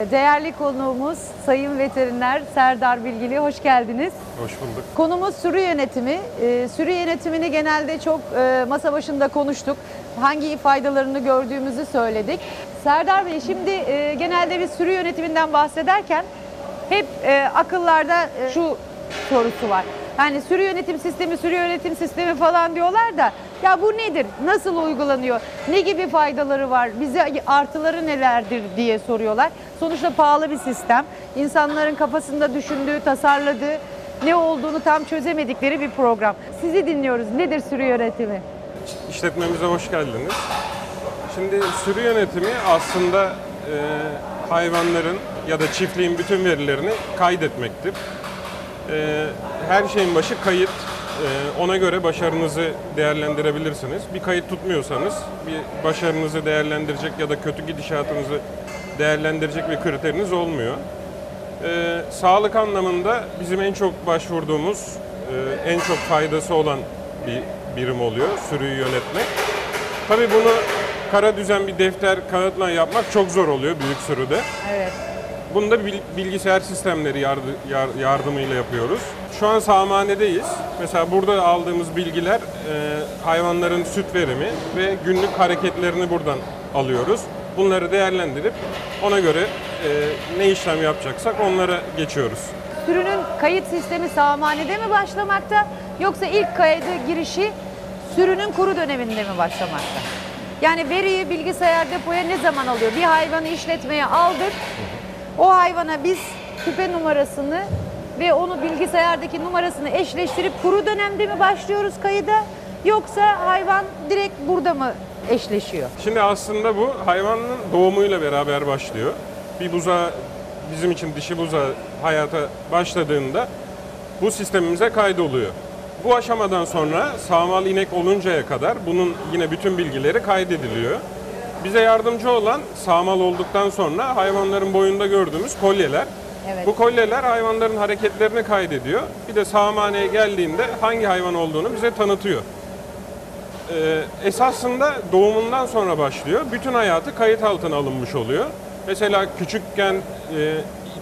Değerli konuğumuz Sayın Veteriner Serdar Bilgili, hoş geldiniz. Hoş bulduk. Konumuz sürü yönetimi. Ee, sürü yönetimini genelde çok e, masa başında konuştuk. Hangi faydalarını gördüğümüzü söyledik. Serdar Bey şimdi e, genelde biz sürü yönetiminden bahsederken hep e, akıllarda e, şu sorusu var. Yani sürü yönetim sistemi, sürü yönetim sistemi falan diyorlar da ya bu nedir? Nasıl uygulanıyor? Ne gibi faydaları var? Bize artıları nelerdir diye soruyorlar. Sonuçta pahalı bir sistem. İnsanların kafasında düşündüğü, tasarladığı ne olduğunu tam çözemedikleri bir program. Sizi dinliyoruz. Nedir sürü yönetimi? İşletmemize hoş geldiniz. Şimdi sürü yönetimi aslında e, hayvanların ya da çiftliğin bütün verilerini kaydetmektir. E, her şeyin başı kayıt. E, ona göre başarınızı değerlendirebilirsiniz. Bir kayıt tutmuyorsanız bir başarınızı değerlendirecek ya da kötü gidişatınızı değerlendirecek bir kriteriniz olmuyor. E, sağlık anlamında bizim en çok başvurduğumuz, e, en çok faydası olan bir birim oluyor sürüyü yönetmek. Tabii bunu kara düzen bir defter kağıtla yapmak çok zor oluyor büyük sürüde. Evet. Bunu da bil- bilgisayar sistemleri yardı- yar- yardımıyla yapıyoruz. Şu an sahmanedeyiz. Mesela burada aldığımız bilgiler e, hayvanların süt verimi ve günlük hareketlerini buradan alıyoruz. Bunları değerlendirip ona göre e, ne işlem yapacaksak onlara geçiyoruz. Sürünün kayıt sistemi sağmanede mi başlamakta yoksa ilk kaydı girişi sürünün kuru döneminde mi başlamakta? Yani veriyi bilgisayar depoya ne zaman alıyor? Bir hayvanı işletmeye aldık. O hayvana biz küpe numarasını ve onu bilgisayardaki numarasını eşleştirip kuru dönemde mi başlıyoruz kayıda? Yoksa hayvan direkt burada mı eşleşiyor? Şimdi aslında bu hayvanın doğumuyla beraber başlıyor. Bir buza bizim için dişi buza hayata başladığında bu sistemimize kaydoluyor. Bu aşamadan sonra sağmal inek oluncaya kadar bunun yine bütün bilgileri kaydediliyor. Bize yardımcı olan sağmal olduktan sonra hayvanların boyunda gördüğümüz kolyeler. Evet. Bu kolyeler hayvanların hareketlerini kaydediyor. Bir de sağmaneye geldiğinde hangi hayvan olduğunu bize tanıtıyor. Ee, esasında doğumundan sonra başlıyor. Bütün hayatı kayıt altına alınmış oluyor. Mesela küçükken,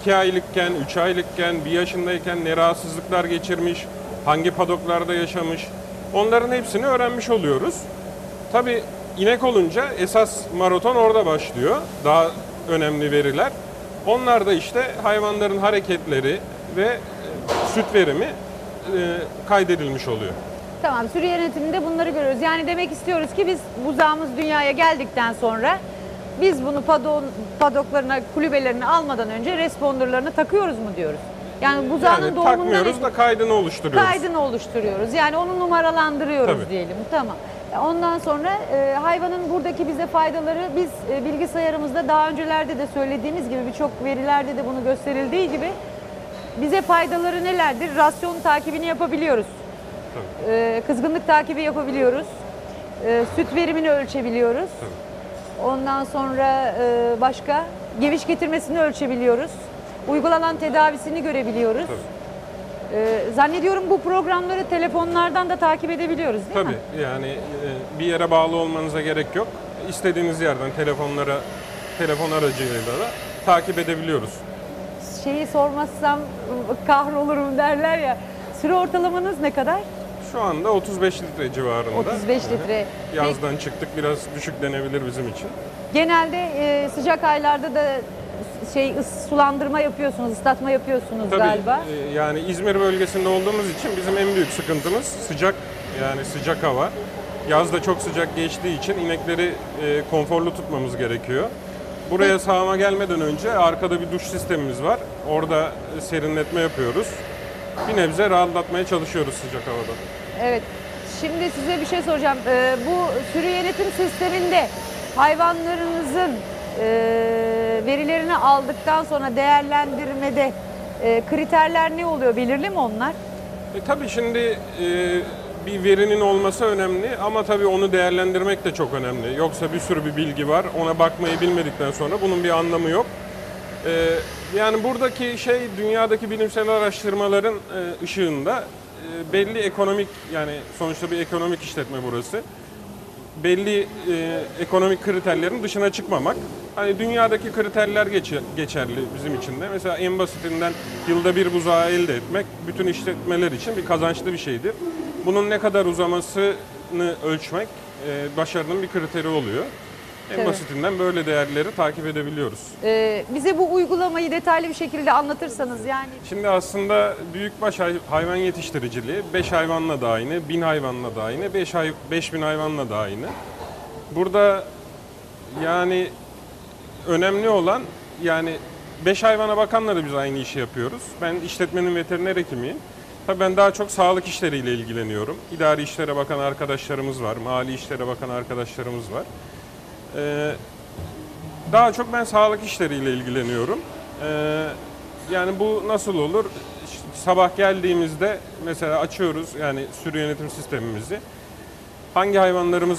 2 aylıkken, 3 aylıkken, 1 yaşındayken ne rahatsızlıklar geçirmiş, hangi padoklarda yaşamış, onların hepsini öğrenmiş oluyoruz. Tabii inek olunca esas maraton orada başlıyor. Daha önemli veriler. Onlar da işte hayvanların hareketleri ve e, süt verimi e, kaydedilmiş oluyor. Tamam sürü yönetiminde bunları görüyoruz. Yani demek istiyoruz ki biz buzağımız dünyaya geldikten sonra biz bunu padon, padoklarına, kulübelerine almadan önce responderlarını takıyoruz mu diyoruz? Yani buzağının Yani doğumundan takmıyoruz da kaydını oluşturuyoruz. kaydını oluşturuyoruz. Yani onu numaralandırıyoruz Tabii. diyelim. Tamam. Ondan sonra e, hayvanın buradaki bize faydaları biz e, bilgisayarımızda daha öncelerde de söylediğimiz gibi birçok verilerde de bunu gösterildiği gibi bize faydaları nelerdir? Rasyon takibini yapabiliyoruz. E, kızgınlık takibi yapabiliyoruz. E, süt verimini ölçebiliyoruz. Ondan sonra e, başka geviş getirmesini ölçebiliyoruz. Uygulanan tedavisini görebiliyoruz. E, zannediyorum bu programları telefonlardan da takip edebiliyoruz değil mi? Tabii yani e, bir yere bağlı olmanıza gerek yok. İstediğiniz yerden telefonlara, telefon aracıyla da takip edebiliyoruz. Şeyi sormazsam kahrolurum derler ya. Süre ortalamanız ne kadar? Şu anda 35 litre civarında. 35 litre. Yazdan çıktık biraz düşük denebilir bizim için. Genelde e, sıcak aylarda da şey sulandırma yapıyorsunuz, ıslatma yapıyorsunuz Tabii galiba. e, yani İzmir bölgesinde olduğumuz için bizim en büyük sıkıntımız sıcak yani sıcak hava. Yazda çok sıcak geçtiği için inekleri e, konforlu tutmamız gerekiyor. Buraya sağıma gelmeden önce arkada bir duş sistemimiz var. Orada e, serinletme yapıyoruz. Bir nebze rahatlatmaya çalışıyoruz sıcak havada. Evet. Şimdi size bir şey soracağım. Ee, bu sürü yönetim sisteminde hayvanlarınızın e, verilerini aldıktan sonra değerlendirmede e, kriterler ne oluyor? Belirli mi onlar? E, tabii şimdi e, bir verinin olması önemli ama tabii onu değerlendirmek de çok önemli. Yoksa bir sürü bir bilgi var. Ona bakmayı bilmedikten sonra bunun bir anlamı yok. E, yani buradaki şey dünyadaki bilimsel araştırmaların e, ışığında e, belli ekonomik yani sonuçta bir ekonomik işletme burası. Belli e, ekonomik kriterlerin dışına çıkmamak. Hani dünyadaki kriterler geçe- geçerli bizim için de. Mesela en basitinden yılda bir buzağı elde etmek bütün işletmeler için bir kazançlı bir şeydir. Bunun ne kadar uzamasını ölçmek e, başarının bir kriteri oluyor. En Tabii. basitinden böyle değerleri takip edebiliyoruz. E, bize bu uygulamayı detaylı bir şekilde anlatırsanız yani Şimdi aslında büyükbaş hay- hayvan yetiştiriciliği 5 hayvanla da aynı, 1000 hayvanla da aynı, 5 hay 5000 hayvanla da aynı. Burada yani önemli olan yani 5 hayvana bakanla da biz aynı işi yapıyoruz. Ben işletmenin veteriner hekimiyim. Tabii ben daha çok sağlık işleriyle ilgileniyorum. İdari işlere bakan arkadaşlarımız var, mali işlere bakan arkadaşlarımız var. Ee, daha çok ben sağlık işleriyle ilgileniyorum. Ee, yani bu nasıl olur? Sabah geldiğimizde mesela açıyoruz yani sürü yönetim sistemimizi. Hangi hayvanlarımız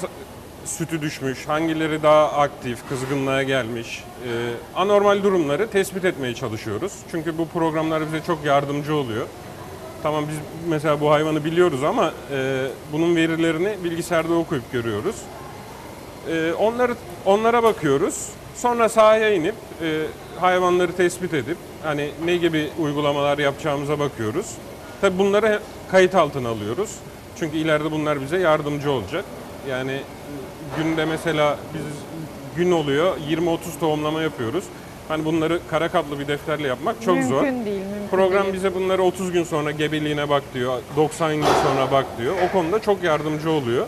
sütü düşmüş, hangileri daha aktif, kızgınlığa gelmiş, e, anormal durumları tespit etmeye çalışıyoruz. Çünkü bu programlar bize çok yardımcı oluyor. Tamam biz mesela bu hayvanı biliyoruz ama e, bunun verilerini bilgisayarda okuyup görüyoruz. Ee, onları onlara bakıyoruz. Sonra sahaya inip e, hayvanları tespit edip hani ne gibi uygulamalar yapacağımıza bakıyoruz. Tabii bunları kayıt altına alıyoruz. Çünkü ileride bunlar bize yardımcı olacak. Yani e, günde mesela biz gün oluyor 20-30 tohumlama yapıyoruz. Hani bunları kara kaplı bir defterle yapmak çok mümkün zor. değil. Mümkün Program değil. bize bunları 30 gün sonra gebeliğine bak diyor, 90 gün sonra bak diyor. O konuda çok yardımcı oluyor.